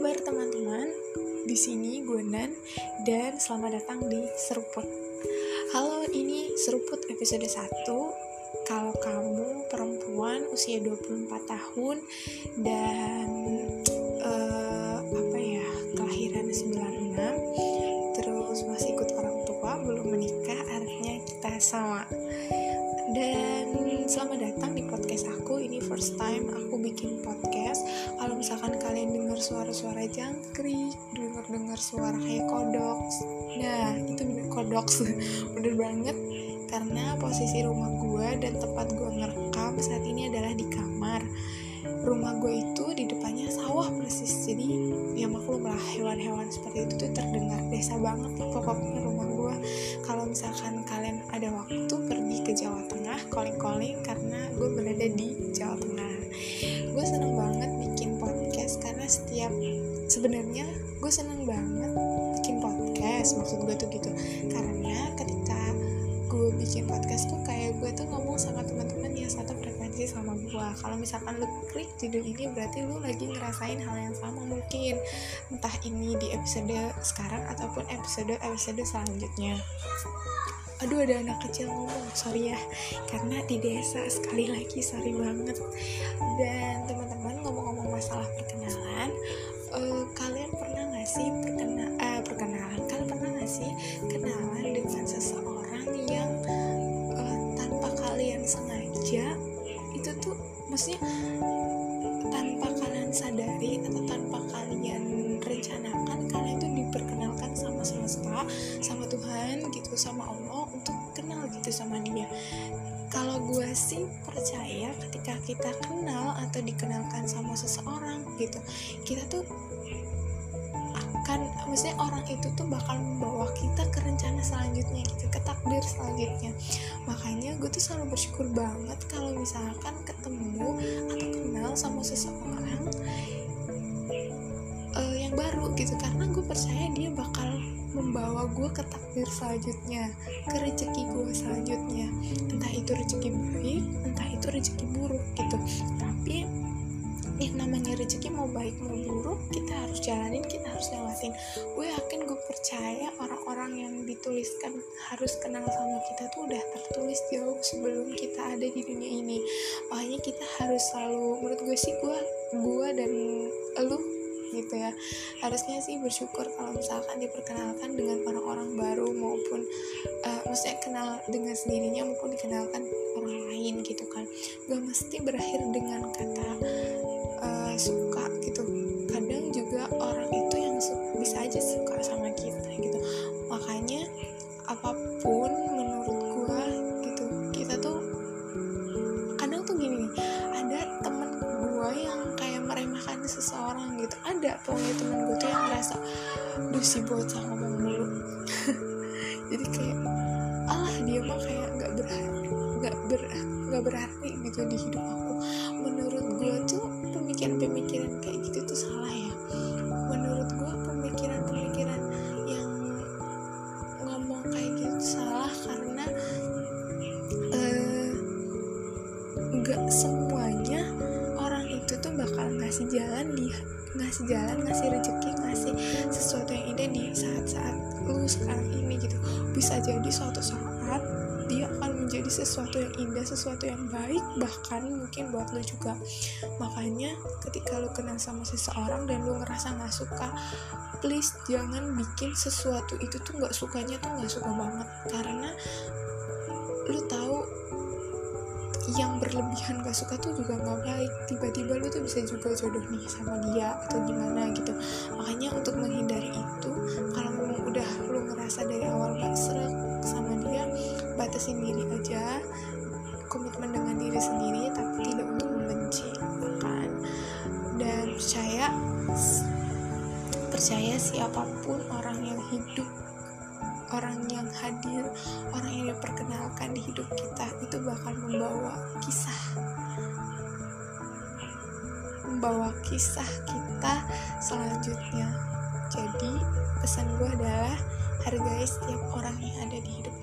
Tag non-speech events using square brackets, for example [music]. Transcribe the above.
kabar teman-teman? Di sini gue Nan dan selamat datang di Seruput. Halo, ini Seruput episode 1. Kalau kamu perempuan usia 24 tahun dan uh, apa ya, kelahiran 96 terus masih ikut orang tua, belum menikah, artinya kita sama. Dan selamat datang di podcast aku. Ini first time aku bikin podcast. Kalau misalkan kalian dengar suara-suara jangkrik, dengar-dengar suara kayak kodok. Nah, itu bener kodok. [laughs] bener banget karena posisi rumah gue dan tempat gue ngerekam saat ini adalah di kamar rumah gue itu di depannya sawah persis jadi ya maklum lah hewan-hewan seperti itu tuh terdengar desa banget pokoknya rumah gue kalau misalkan kalian ada waktu pergi ke Jawa Tengah calling-calling karena gue berada di Jawa Tengah. Gue seneng banget bikin podcast karena setiap sebenarnya gue seneng banget bikin podcast maksud gue tuh gitu. Karena ketika gue bikin podcast tuh kayak gue tuh ngomong sama gue kalau misalkan lu klik judul ini berarti lu lagi ngerasain hal yang sama mungkin. Entah ini di episode sekarang ataupun episode episode selanjutnya. Aduh ada anak kecil ngomong sorry ya karena di desa sekali lagi sorry banget. Dan teman-teman ngomong-ngomong masalah perkenalan uh, kalian pernah nggak sih perkena uh, perkenalan? Kalian pernah nggak sih kenalan dengan seseorang yang uh, tanpa kalian sengaja maksudnya tanpa kalian sadari atau tanpa kalian rencanakan kalian tuh diperkenalkan sama semesta sama Tuhan gitu sama Allah untuk kenal gitu sama dia. Kalau gue sih percaya ketika kita kenal atau dikenalkan sama seseorang gitu kita tuh akan maksudnya orang itu tuh bakal membawa kita ke rencana selanjutnya gitu ke takdir selanjutnya. Makanya gue tuh selalu bersyukur banget kalau misalkan ketemu atau kenal sama seseorang uh, yang baru gitu. Karena gue percaya dia bakal membawa gue ke takdir selanjutnya ke rezeki gue selanjutnya. Entah itu rezeki baik entah itu rezeki buruk gitu. Tapi yang namanya rezeki mau baik mau buruk kita harus jalanin kita harus lewatin. Gue yakin gue percaya orang-orang yang dituliskan harus kenal sama kita tuh udah tertulis jauh sebelum kita ada di dunia ini. Makanya kita harus selalu menurut gue sih gue gue dan lu gitu ya harusnya sih bersyukur kalau misalkan diperkenalkan dengan orang-orang baru maupun uh, maksudnya kenal dengan sendirinya maupun dikenalkan orang lain gitu kan. Gak mesti berakhir dengan apa pun menurut gua gitu. Kita tuh kadang tuh gini ada temen gua yang kayak meremehkan seseorang gitu. Ada pokoknya temen gue tuh yang ngerasa duh si bocah ngomong mulu. [laughs] Jadi kayak alah dia mah kayak nggak berarti nggak ber nggak berarti gitu di hidup aku. Menurut gue tuh pemikiran-pemikiran kayak semuanya orang itu tuh bakal ngasih jalan dia ngasih jalan ngasih rezeki ngasih sesuatu yang indah di saat-saat lu sekarang ini gitu. Bisa jadi suatu saat dia akan menjadi sesuatu yang indah sesuatu yang baik bahkan mungkin buat lu juga. Makanya ketika lu kenal sama seseorang dan lu ngerasa nggak suka please jangan bikin sesuatu itu tuh nggak sukanya tuh nggak suka banget. Karena lu tahu yang berlebihan gak suka tuh juga nggak baik. Tiba-tiba lu tuh bisa juga jodoh nih sama dia atau gimana gitu. Makanya untuk menghindari itu kalau memang udah lu ngerasa dari awal gak serak sama dia batasin diri aja komitmen dengan diri sendiri tapi tidak untuk membenci kan dan percaya percaya siapa pun orang yang hidup orang yang hadir, orang yang diperkenalkan di hidup kita itu bakal membawa kisah. Membawa kisah kita selanjutnya. Jadi pesan gue adalah hargai setiap orang yang ada di hidup